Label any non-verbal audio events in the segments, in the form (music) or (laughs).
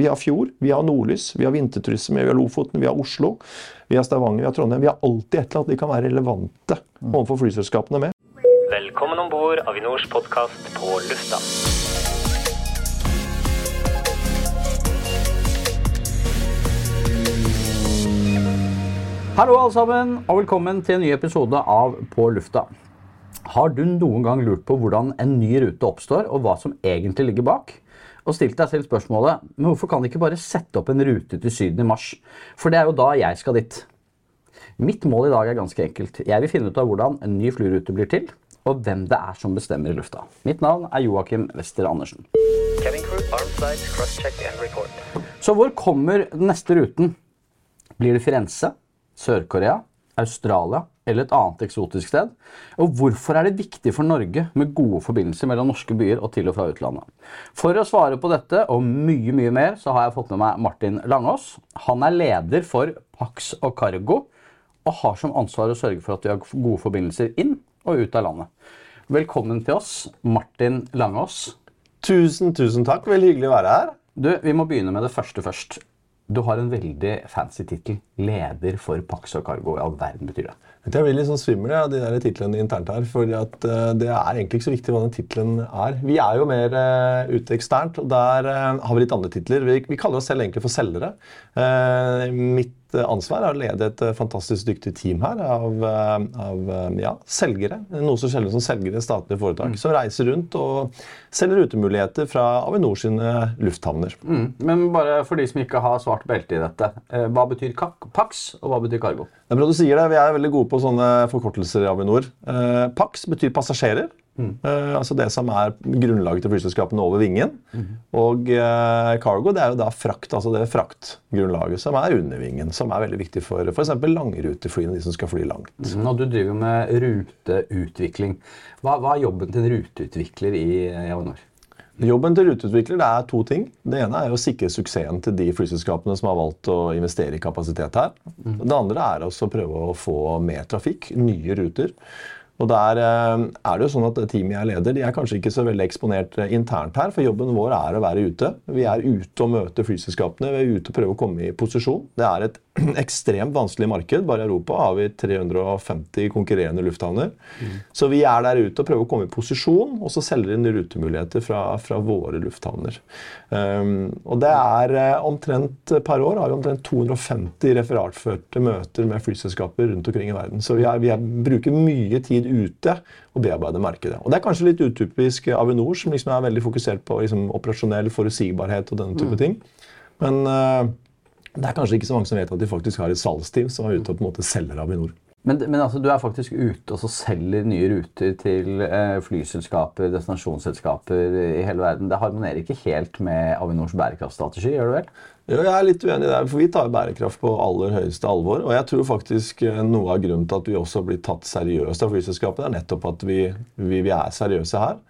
Vi har Fjord, vi har Nordlys, vi har Vinterturisme, vi har Lofoten, vi har Oslo, vi har Stavanger, vi har Trondheim. Vi har alltid et eller annet de kan være relevante overfor flyselskapene med. Velkommen om bord Avinors podkast på lufta. Hallo alle sammen, og velkommen til en ny episode av På lufta. Har du noen gang lurt på hvordan en ny rute oppstår, og hva som egentlig ligger bak? Og stilt deg selv spørsmålet men hvorfor kan de ikke bare sette opp en rute til Syden i mars? For det er jo da jeg skal dit. Mitt mål i dag er ganske enkelt. Jeg vil finne ut av hvordan en ny flyrute blir til, og hvem det er som bestemmer i lufta. Mitt navn er Joakim Wester Andersen. Så hvor kommer den neste ruten? Blir det Firenze, Sør-Korea, Australia eller et annet eksotisk sted? Og hvorfor er det viktig for Norge med gode forbindelser mellom norske byer og til og fra utlandet? For å svare på dette og mye mye mer, så har jeg fått med meg Martin Langås. Han er leder for Pax og Cargo og har som ansvar å sørge for at vi har gode forbindelser inn og ut av landet. Velkommen til oss, Martin Langås. Tusen, tusen takk. Veldig hyggelig å være her. Du, Vi må begynne med det første først. Du har en veldig fancy tittel. Leder for Pax og Cargo. I all verden betyr det. Jeg blir litt sånn svimmel av de der titlene internt her. for Det er egentlig ikke så viktig hva den tittelen er. Vi er jo mer uh, ute eksternt, og der uh, har vi litt andre titler. Vi, vi kaller oss selv egentlig for selgere. Uh, mitt ansvar er å lede et fantastisk dyktig team her av, av ja, selgere. Noe så sjelden som selgere i statlige foretak. Mm. Som reiser rundt og selger rutemuligheter fra Avinor sine lufthavner. Mm. Men bare for de som ikke har svart belte i dette. Hva betyr Pax, og hva betyr Cargo? Det er bra du sier det. Vi er veldig gode på sånne forkortelser i Avinor. Eh, Pax betyr passasjerer. Mm. Eh, altså det som er grunnlaget til flyselskapene over vingen. Mm. Og uh, cargo det er jo da frakt, altså det fraktgrunnlaget som er under vingen. Som er veldig viktig for f.eks. langruteflyene, de som skal fly langt. Mm. Og du driver med ruteutvikling. Hva, hva er jobben til en ruteutvikler i, Avinor? Jobben til ruteutvikler det er to ting. Det ene er å sikre suksessen til de flyselskapene som har valgt å investere i kapasitet her. Det andre er også å prøve å få mer trafikk, nye ruter. Og der eh, er det jo sånn at Teamet jeg leder, de er kanskje ikke så veldig eksponert eh, internt her. For jobben vår er å være ute. Vi er ute og møter flyselskapene. Vi er ute og prøver å komme i posisjon. Det er et (clears throat) ekstremt vanskelig marked. Bare i Europa har vi 350 konkurrerende lufthavner. Mm. Så vi er der ute og prøver å komme i posisjon, og så selger inn rutemuligheter fra, fra våre lufthavner. Um, og det er uh, omtrent per år har vi omtrent 250 referatførte møter med flyselskaper rundt omkring i verden. Så vi, er, vi er, bruker mye tid ute og bearbeide markedet. Og Det er kanskje litt utypisk Avinor, som liksom er veldig fokusert på liksom, operasjonell forutsigbarhet og denne type mm. ting. Men uh, det er kanskje ikke så mange som vet at de faktisk har et salgsteam som er ute og på en måte selger Avinor. Men, men altså, du er faktisk ute og selger nye ruter til eh, flyselskaper, destinasjonsselskaper i hele verden. Det harmonerer ikke helt med Avinors bærekraftstrategi, gjør det vel? Jo, jeg er litt uenig der, for Vi tar bærekraft på aller høyeste alvor. og jeg tror faktisk eh, Noe av grunnen til at vi også blir tatt seriøst av flyselskapet, er nettopp at vi, vi, vi er seriøse her.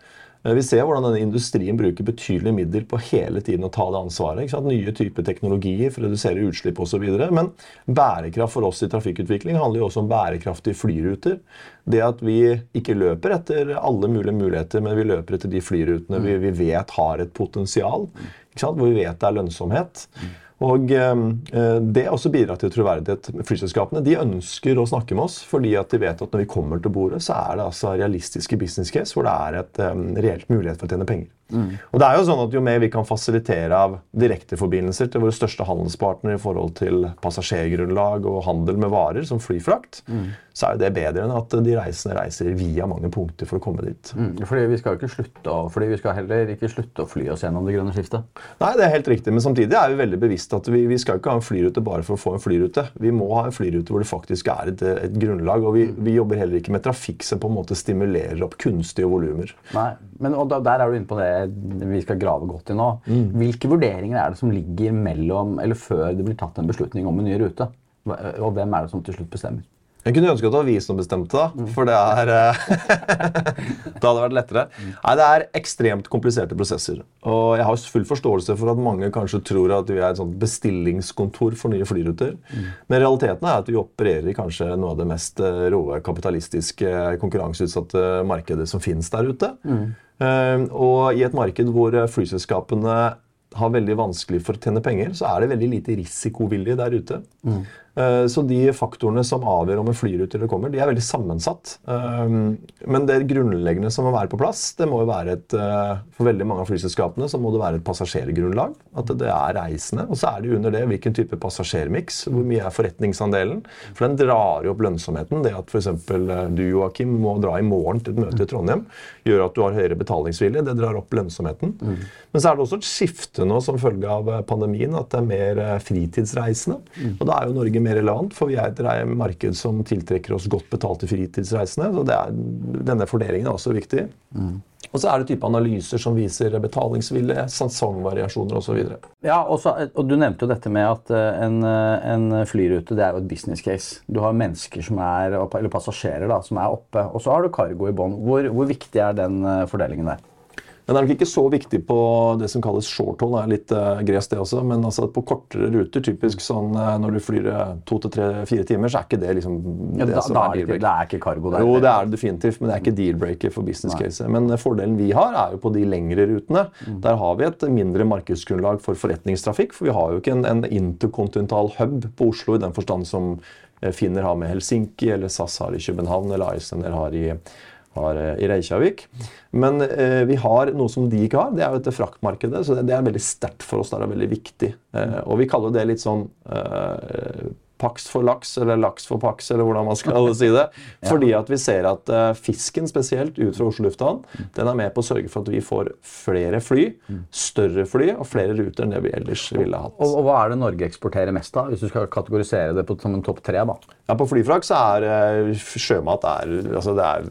Vi ser hvordan denne industrien bruker betydelige midler på hele tiden å ta det ansvaret. Nye typer teknologier for å redusere utslipp osv. Men bærekraft for oss i trafikkutvikling handler jo også om bærekraftige flyruter. Det at vi ikke løper etter alle mulige muligheter, men vi løper etter de flyrutene vi, vi vet har et potensial. Hvor vi vet det er lønnsomhet. Og eh, Det også bidrar til troverdighet. Flyselskapene de ønsker å snakke med oss fordi at de vet at når vi kommer til bordet, så er det altså realistiske business case hvor det er et um, reelt mulighet for å tjene penger. Mm. Og det er jo sånn at Jo mer vi kan fasilitere av direkteforbindelser til våre største handelspartnere i forhold til passasjergrunnlag og handel med varer, som flyfrakt, mm. så er jo det bedre enn at de reisende reiser via mange punkter for å komme dit. Mm. Fordi vi skal jo ikke slutte å, fordi vi skal heller ikke slutte å fly oss gjennom det grønne skiftet. Nei, det er helt riktig, men samtidig er vi veldig bevisst at vi, vi skal ikke ha en flyrute bare for å få en flyrute. Vi må ha en flyrute hvor det faktisk er et, et grunnlag. Og vi, mm. vi, jobber heller ikke med trafikk som på en måte stimulerer opp kunstige volumer. Nei, men der er du inne på det vi skal grave godt i nå. Mm. Hvilke vurderinger er det som ligger mellom, eller før det blir tatt en beslutning om en ny rute? Og hvem er det som til slutt bestemmer? Jeg kunne ønske at det var vi som bestemte, da. Mm. For det er eh, (laughs) Da hadde det vært lettere. Nei, Det er ekstremt kompliserte prosesser. Og jeg har full forståelse for at mange kanskje tror at vi er et sånt bestillingskontor for nye flyruter. Mm. Men realiteten er at vi opererer i kanskje noe av det mest eh, råe kapitalistiske konkurranseutsatte markedet som finnes der ute. Mm. Og i et marked hvor flyselskapene har veldig vanskelig for å tjene penger, så er det veldig lite risikovillig der ute. Eh, Så de faktorene som avgjør om en flyrute eller kommer, de er veldig sammensatt. Eh, Men det grunnleggende som må være på plass, det må jo være et eh, For veldig mange av flyselskapene så må det være et passasjergrunnlag. At det er reisende. Og så er det under det hvilken type passasjermiks. Hvor mye er forretningsandelen? For den drar jo opp lønnsomheten. Det at f.eks. du Joakim, må dra i morgen til et møte i Trondheim, gjør at du har høyere betalingsvilje. Det drar opp lønnsomheten. Men så er det også et skifte nå som følge av eh, pandemien, at det er mer eh, fritidsreisende. Og da er jo Norge mer relevant, for vi er et marked som tiltrekker oss godt betalte fritidsreisende. Så det er, denne fordelingen er også viktig. Og så er det type analyser som viser betalingsvilje, sesongvariasjoner osv. Ja, og, så, og Du nevnte jo dette med at eh, en, eh, en flyrute det er jo et business case. Du har mennesker som er, eller passasjerer da, som er oppe, og så har du cargo i bånn. Hvor, hvor viktig er den eh, fordelingen der? Men det er nok ikke så viktig på det som kalles short haul. Det er litt uh, gresk, det også. Men altså på kortere ruter, typisk sånn eh, når du flyr eh, to til tre-fire timer, så er ikke det liksom Ja, det da, som er er deal-breaker. det er ikke cargo der. Jo, det er det definitivt, men det er ikke deal-breaker for business case. Men eh, fordelen vi har, er jo på de lengre rutene. Der har vi et mindre markedsgrunnlag for forretningstrafikk. For vi har jo ikke en, en interkontinental hub på Oslo i den forstand som eh, Finner har med Helsinki, eller SAS har i København, eller Iceland har i, har eh, i Reykjavik. Men eh, vi har noe som de ikke har. Det er jo dette fraktmarkedet. Så det, det er veldig sterkt for oss. Det er veldig viktig. Eh, og vi kaller det litt sånn eh, Pax for laks, eller laks for paks, eller hvordan man skal (laughs) si det. Fordi at vi ser at eh, fisken spesielt ut fra Oslo lufthavn, den er med på å sørge for at vi får flere fly, større fly og flere ruter enn det vi ellers ville hatt. Og, og hva er det Norge eksporterer mest av, hvis du skal kategorisere det på, som en topp tre? da? Ja, På flyfrakt så er eh, sjømat er, altså det er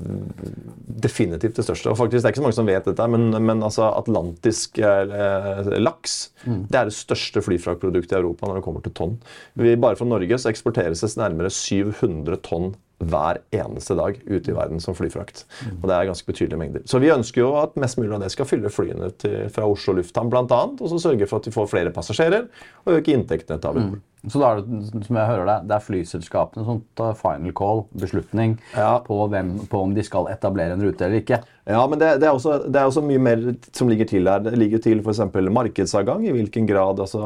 definitivt det største. Og faktisk Det er ikke så mange som vet dette, men, men altså atlantisk eh, laks det er det største flyfraktproduktet i Europa når det kommer til tonn. Vi, bare fra Norge så eksporteres det nærmere 700 tonn hver eneste dag ute i verden som flyfrakt. Og det er ganske betydelige mengder. Så vi ønsker jo at mest mulig av det skal fylle flyene til, fra Oslo lufthavn bl.a. Og så sørge for at vi får flere passasjerer og øke inntektene til Avinor. Så da er det, som jeg hører deg, det er flyselskapene som tar final call, beslutning, Ja. på, hvem, på om de skal etablere en rute eller ikke. Ja, men det, det, er også, det er også mye mer som ligger til her. Det ligger til f.eks. markedsadgang. I hvilken grad altså,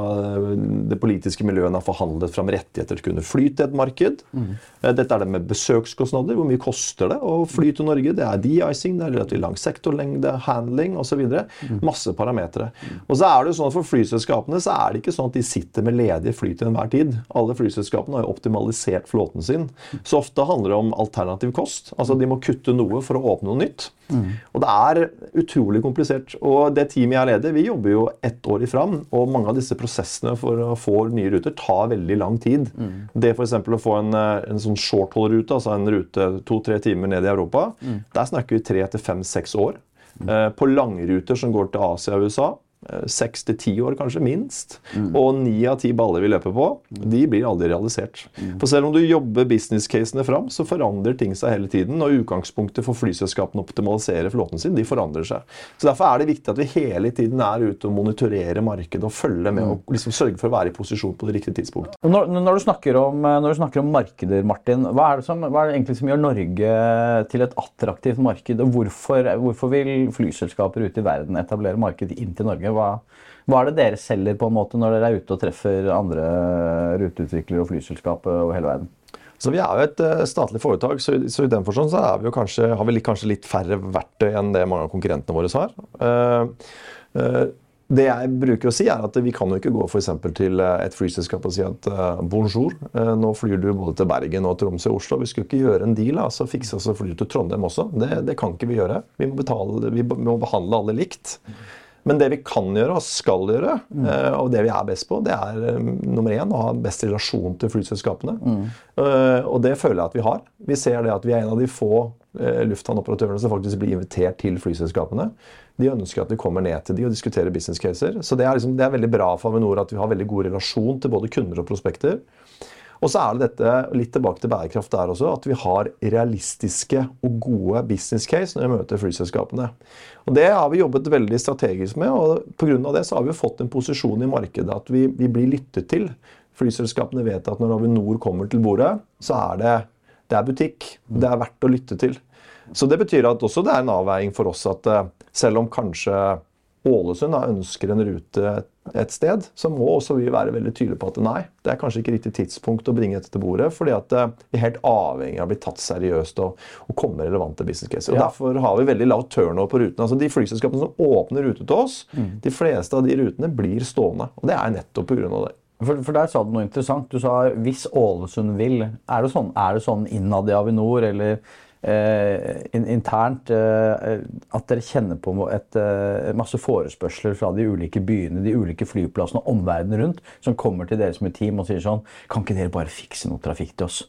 det politiske miljøet har forhandlet fram rettigheter til å kunne fly til et marked. Eh, Dette er det med besøkskostnader. Hvor mye koster det å fly til Norge? Det er de-icing, det er relativt lang sektorlengde, handling osv. Masse parametere. Og så er det jo sånn at For flyselskapene så er det ikke sånn at de sitter med ledige fly til enhver tid. Alle flyselskapene har jo optimalisert flåten sin. Så ofte handler det om alternativ kost. Altså De må kutte noe for å åpne noe nytt. Og det er utrolig komplisert. Og det teamet jeg leder, vi jobber jo ett år i fram. Og mange av disse prosessene for å få nye ruter tar veldig lang tid. Det f.eks. å få en, eh, en sånn short-haul-rute, altså en rute to-tre timer ned i Europa, der snakker vi tre til fem-seks år. Eh, På langruter som går til Asia og USA, seks til ti år kanskje, minst. Og ni av ti baller vi løper på, de blir aldri realisert. For selv om du jobber business-casene fram, så forandrer ting seg hele tiden. Og utgangspunktet for flyselskapene å optimalisere flåten sin, de forandrer seg. Så Derfor er det viktig at vi hele tiden er ute og monitorerer markedet og følger med og liksom sørger for å være i posisjon på det riktige tidspunkt. Når, når, du snakker om, eh, når du snakker om markeder, Martin, hva er, det som, hva er det egentlig som gjør Norge til et attraktivt marked? Og hvorfor, hvorfor vil flyselskaper ute i verden etablere marked inn til Norge? Hva, hva er det dere selger på en måte når dere er ute og treffer andre ruteutviklere og flyselskap over hele verden? Så Vi er jo et eh, statlig foretak, så, i- den forstand så vi kanskje, har vi kanskje litt færre verktøy enn det mange av konkurrentene våre har. Eh, eh, det jeg bruker å si er at Vi kan jo ikke gå for til et flyselskap og si at bonjour, nå flyr du både til Bergen og Tromsø og Oslo. Vi skulle ikke gjøre en deal, altså fikse oss og fly til Trondheim også. Det, det kan ikke vi gjøre. Vi må, betale, vi må behandle alle likt. Men det vi kan gjøre og skal gjøre, mm. og det vi er best på, det er eh, nummer én å ha best relasjon til flyselskapene. Mm. og det føler jeg at vi har. Vi ser det at vi er en av de få eh, lufthavnoperatørene som faktisk blir invitert til flyselskapene. De ønsker at vi kommer ned til de og diskuterer business caser. Så det er, liksom, det er veldig bra for Avinor at vi har veldig god relasjon til både kunder og prospekter. Og så er det dette, litt tilbake til bærekraft der også, at vi har realistiske og gode business case når vi møter flyselskapene. Og Det har vi jobbet veldig strategisk med, og pga. det så har vi fått en posisjon i markedet at vi, vi blir lyttet til. Flyselskapene vet at når Avinor kommer til bordet, så er det, det er butikk. Det er verdt å lytte til. Så det betyr at også det er en avveiing for oss at eh, selv om kanskje Ålesund ønsker en rute et sted, så må også vi være veldig tydelige på at nei, det er kanskje ikke riktig tidspunkt å bringe dette til bordet, fordi at eh, vi er helt avhengig av å bli tatt seriøst og, og komme med relevante business cases. Og Ja. Derfor har vi veldig lav turnover på rutene. Altså De flyselskapene som åpner rute til oss, de fleste av de rutene blir stående. Og det er nettopp pga. det. For, for der sa du noe interessant. Du sa hvis Ålesund vil. Er det sånn, er det sånn innad i Avinor eller internt eh, at dere kjenner på et, eh, masse forespørsler fra de ulike byene, de ulike flyplassene og omverdenen rundt, som kommer til dere som et team og sier sånn Kan ikke dere bare fikse noe trafikk til oss?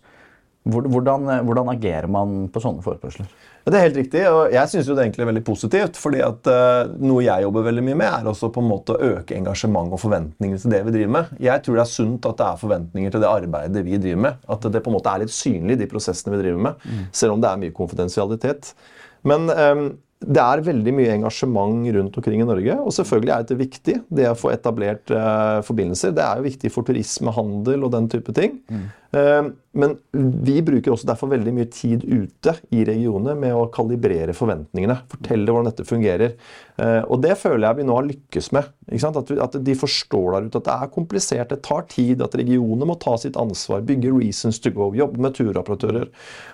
Hvor- Hvordan, eh, hvordan agerer man på sånne forespørsler? Ja, Det er helt riktig, og jeg syns det egentlig er veldig positivt. fordi at uh, Noe jeg jobber veldig mye med, er også på en måte å øke engasjement og forventninger til det vi driver med. Jeg tror det er sunt at det er forventninger til det arbeidet vi driver med. At det på en måte er litt synlig, de prosessene vi driver med. Selv om det er mye konfidensialitet. Men um, det er veldig mye engasjement rundt omkring i Norge. Og selvfølgelig er det viktig, det å få etablert uh, forbindelser. Det er jo viktig for turisme, handel og den type ting. Eh, men vi bruker også derfor veldig mye tid ute i regionene med å kalibrere forventningene. Fortelle hvordan dette fungerer. Eh, og det føler jeg vi nå har lykkes med. At, de forstår der ute at det er komplisert, det tar tid, at regionene må ta sitt ansvar, bygge reasons to go, jobbe med turoperatører.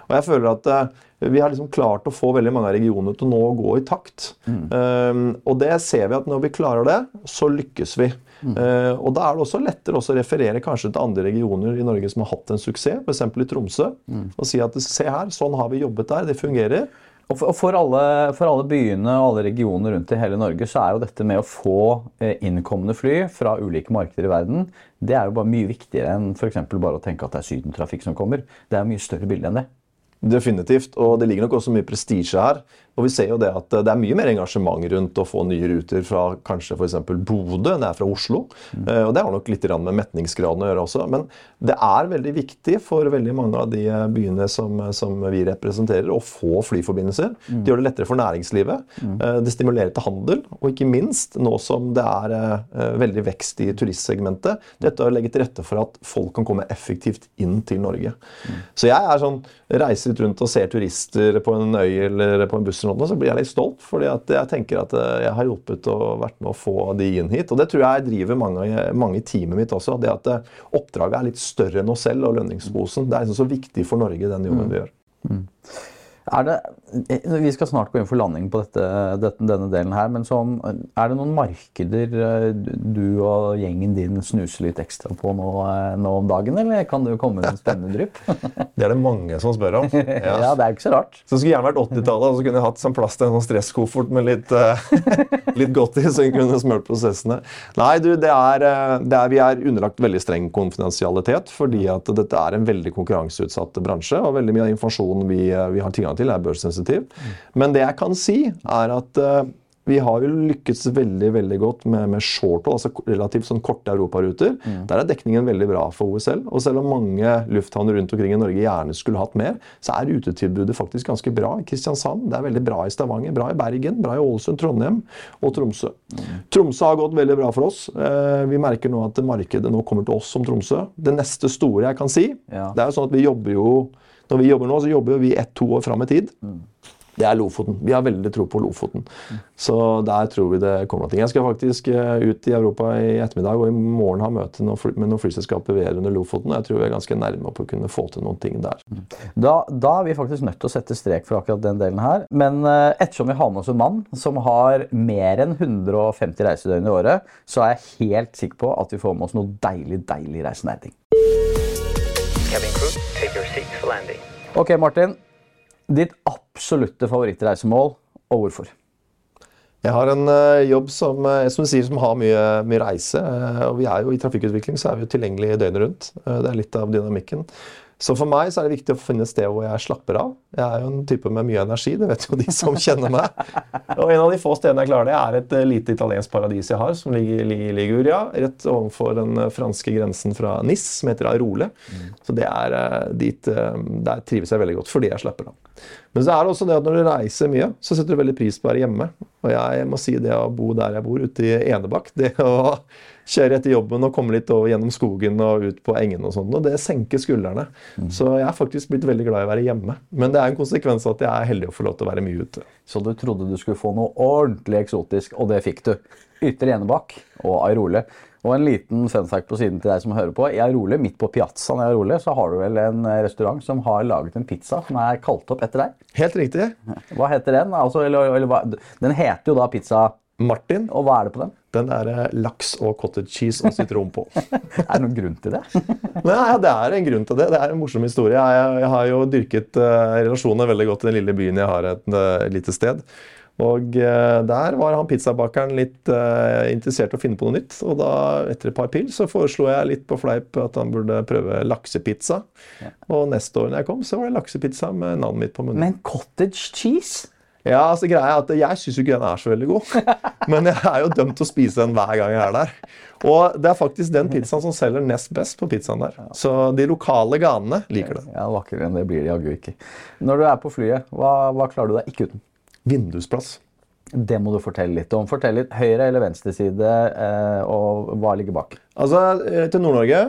Og jeg føler at eh, vi har liksom klart å få veldig mange av regionene til nå å gå i takt. Um, og det ser vi at når vi klarer det, så lykkes vi. Uh, og da er det også lettere også å referere kanskje til andre regioner i Norge som har hatt en suksess, f.eks. i Tromsø, og si at se her, sånn har vi jobbet der, det fungerer. Og for, alle, for alle byene og alle regioner rundt i hele Norge så er jo dette med å få eh, innkommende fly fra ulike markeder i verden, det er jo bare mye viktigere enn eksempel bare å tenke at det er sydentrafikk som kommer. Det er mye større bilde enn det. Definitivt. Og det ligger nok også mye prestisje her. Og vi ser jo det at det er mye mer engasjement rundt å få nye ruter fra kanskje f.eks. Bodø enn det er fra Oslo. Mm. Og det har nok litt med metningsgraden å gjøre også. Men det er veldig viktig for veldig mange av de byene som, som vi representerer, å få flyforbindelser. Det gjør det lettere for næringslivet. Mm. Det stimulerer til handel. Og ikke minst, nå som det er eh, veldig vekst i turistsegmentet, dette å legge til rette for at folk kan komme effektivt inn til Norge. Så jeg er sånn, reiser litt rundt og ser turister på en øy eller på en buss, eller noe, så blir jeg litt stolt. fordi jeg tenker at eh, jeg har hjulpet og vært med å få de inn hit. Og det tror jeg driver mange, mange i teamet mitt også. Det at eh, oppdraget er litt større enn oss selv og lønningsposen. Det er liksom så viktig for Norge, den jobben vi gjør. Er det, eh, vi skal snart gå inn for landing på dette, dette, denne delen her, men sånn, er det noen markeder eh, du og gjengen din snuser litt ekstra på nå, eh, nå om dagen, eller kan det jo komme noen en spennende drypp? (laughs) Det er det mange som spør om. (laughs) ja, det er ikke så rart. Så det skulle gjerne vært 80-tallet, og så kunne jeg hatt som plass til en sånn stresskoffert med litt, (laughs) litt godt i, så jeg kunne smurt prosessene. Nei, du, det er, det er, vi er underlagt veldig streng konfidensialitet, fordi at dette er en veldig konkurranseutsatt bransje, og veldig mye av informasjonen vi, vi har tilgang til, er børssensitiv. Men det jeg kan si, er at eh, vi har jo lykkes veldig veldig godt med, med short hold, altså relativt sånn korte europaruter. Der er dekningen veldig bra for OSL. Og selv om mange lufthavner rundt omkring i Norge gjerne skulle hatt mer, så er rutetilbudet faktisk ganske bra i Kristiansand. Det er veldig bra i Stavanger, bra i Bergen, bra i Ålesund, Trondheim og Tromsø. Tromsø har gått veldig bra for oss. Eh, Vi merker nå at markedet nå kommer til oss som Tromsø. Det neste store jeg kan si, Ja. det er jo sånn at vi jobber jo Når vi jobber nå, så jobber vi ett-to år fram i tid. Det er Lofoten. Vi har veldig tro på Lofoten. Så der tror vi det kommer noe. Jeg skal faktisk eh, ut i Europa i ettermiddag og i morgen ha møte med noen flyselskaper under Lofoten. og Jeg tror vi er ganske nærme på å kunne få til noen ting der. Da, da er vi faktisk nødt til å sette strek for akkurat den delen her. Men eh, ettersom vi har med oss en mann som har mer enn 150 reisedøgn i året, så er jeg helt sikker på at vi får med oss noe deilig, deilig reisenerding. Cabin crew, Ok, Martin. Ditt absolutte favorittreisemål, og hvorfor? Jeg har en eh, jobb som, eh, som sier, som har mye, mye reise. eh, og vi er jo I trafikkutvikling så er vi jo tilgjengelige døgnet rundt. Det er litt av dynamikken. Så for meg så er det viktig å finne et sted hvor jeg slapper av. Jeg er jo en type med mye energi, det vet jo de som kjenner meg. Og en av de få stedene jeg klarer det, er et eh, lite italiensk paradis jeg har, som ligger i Liguria, rett overfor den eh, franske grensen fra Nis, som heter Arole. Så det er eh, dit Der trives jeg veldig godt, fordi jeg slapper av. Men så er det også det at når du reiser mye, så setter du veldig pris på å være hjemme. Og jeg må si det å bo der jeg bor, ute i Enebakk, det å kjøre etter jobben og komme litt over gjennom skogen og ut på engene og sånn, og det senker skuldrene. Så jeg er faktisk blitt veldig glad i å være hjemme. Men det er en konsekvens at jeg er heldig å få lov til å være mye ute. Så du trodde du skulle få noe ordentlig eksotisk, og det fikk du. Ytre Enebakk og Airole. Og en liten fun fact på siden til deg som hører på. I Airole, midt på piazzaen i Airole, så har du vel en eh, restaurant som har laget en pizza som er kalt opp etter deg. Helt riktig. Hva heter den? Altså, eller, eller, den heter jo da pizza, Martin. og hva er det på den? Den er eh, laks og cottage cheese og sitron på. (laughs) Er det noen grunn til det? (laughs) Nei, ja, Det er en grunn til det. Det er en morsom historie. Jeg, jeg har jo dyrket uh, relasjoner veldig godt i den lille byen jeg har et uh, lite sted. Og uh, Der var han pizzabakeren litt interessert i å finne på noe nytt. Og da, etter et par pils så foreslo jeg litt på fleip at han burde prøve laksepizza. Og neste år når jeg kom, så var det laksepizza med navnet mitt på munnen. Men cottage cheese? Ja, altså greia er at Jeg syns ikke den er så veldig god, (laughs) men jeg er jo dømt til å spise den hver gang jeg er der. Og det er faktisk den pizzaen som selger nest best på pizzaen der. Så de lokale ganene liker det. Ja, Vakrere enn det blir det jaggu ikke. Når du er på flyet, hva, hva klarer du deg ikke uten? Vindusplass. Det må du fortelle litt om. Fortell litt høyre eller venstre side, eh, og hva ligger bak. Altså, eh, til Nord-Norge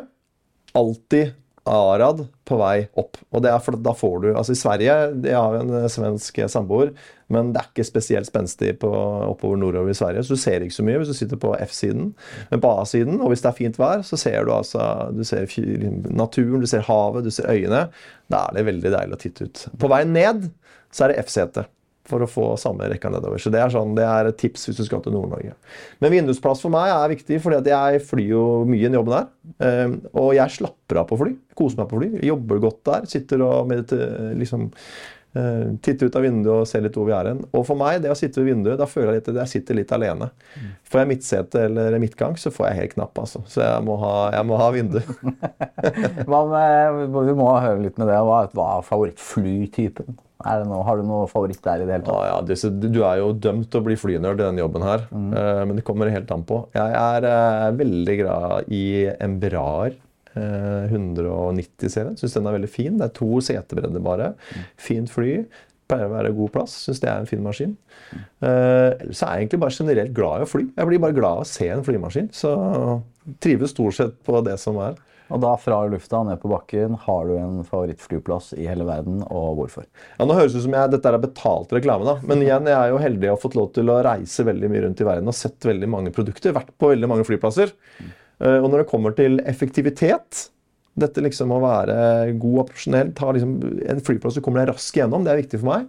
alltid Arad på vei opp. Og det er for da får du Altså, i Sverige Jeg har en eh, svensk samboer, men det er ikke spesielt spenstig oppover nordover i Sverige, så du ser ikke så mye hvis du sitter på F-siden. Men på A-siden, og hvis det er fint vær, så ser du altså Du ser naturen, du ser havet, du ser øyene. Da er det veldig deilig å titte ut. På vei ned så er det F-sete for å få samme rekka nedover. Så det er, sånn, det er et tips hvis du skal til Nord-Norge. Men vindusplass for meg er viktig, fordi jeg flyr jo mye i den jobben her. Eh, og jeg slapper av på fly. Koser meg på fly. Jobber godt der. Sitter og mediter, liksom, eh, titter ut av vinduet og se litt hvor vi er hen. Og for meg, det å sitte ved vinduet, da føler jeg litt jeg sitter litt alene. Får jeg midtsete eller midtgang, så får jeg helt knapp, altså. Så jeg må ha, jeg må ha vindu. (laughs) Vi må høre litt med det. Hva, hva er favorittflytypen? Er det noe, har du noe favoritt der i det hele tatt? Ah, ja, du er jo dømt til å bli flynerd i denne jobben her, eh, men det kommer helt an på. Jeg er eh, veldig glad i Embraer. Eh, 190-serien. Syns den er veldig fin. Det er to setebredder bare. Fint fly. Pleier å være god plass. Syns det er en fin maskin. Uh, ellers er jeg egentlig bare generelt glad i å fly. Jeg blir bare glad av å se en flymaskin. Så trives stort sett på det som er. Og da fra lufta og ned på bakken, har du en favorittflyplass i hele verden, og hvorfor? Ja, nå høres det ut som jeg, dette er betalt reklame, da. men igjen, jeg er jo heldig og har fått lov til å reise veldig mye rundt i verden og sett veldig mange produkter. Vært på veldig mange flyplasser. Eh, Og når det kommer til effektivitet dette liksom å være god og profesjonell, ta liksom en flyplass du kommer deg raskt gjennom, det er viktig for meg.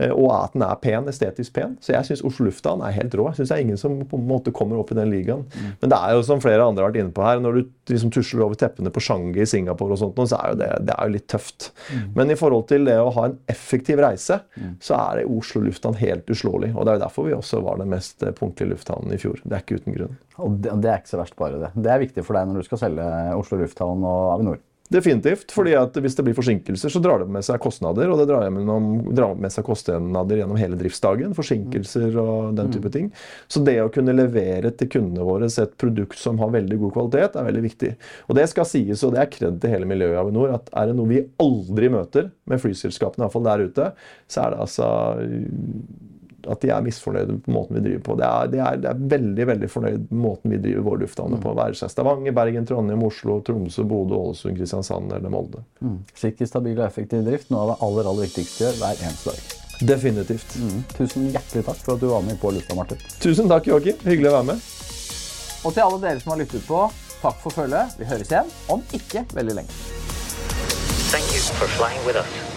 Eh, Og at den er pen, estetisk pen. Så jeg syns Oslo lufthavn er helt rå. Jeg synes Det er ingen som på en måte kommer opp i den ligaen. Men det er jo som flere andre har vært inne på her, når du liksom tusler over teppene på Shanghai, Singapore og sånt, så er jo det, det er jo litt tøft. Men i forhold til det å ha en effektiv reise, så er det Oslo lufthavn helt uslåelig. Og det er jo derfor vi også var den mest eh, punktlige lufthavnen i fjor. Det er ikke uten grunn. Og det, det er ikke så verst, bare det. Det er viktig for deg når du skal selge Oslo lufthavn og Avinor. Definitivt. fordi at Hvis det blir forsinkelser, så drar det med seg kostnader. Og det drar med, noen, drar med seg kostnader gjennom hele driftsdagen. Forsinkelser og den type ting. Så det å kunne levere til kundene våre et produkt som har veldig god kvalitet, er veldig viktig. Og det skal sies, og det er kred til hele miljøet i Avinor, at er det noe vi aldri møter med flyselskapene, i hvert fall der ute, så er det altså at de er misfornøyde på måten vi driver på. Det er, de er, de er veldig veldig fornøyd med måten vi driver våre lufthavner på. Være seg Stavanger, Bergen, Trondheim, Oslo, Tromsø, Bodø, Ålesund, Kristiansand eller Molde. Sikker, stabil og effektiv drift. Noe av det aller, aller viktigste gjør hver eneste dag. Definitivt. Tusen hjertelig takk for at du var med på lufta, Martin. Tusen takk, Joakim. Hyggelig å være med. Og til alle dere som har lyttet på, takk for følget. Vi høres igjen om ikke veldig lenge. Thank you for flying with us.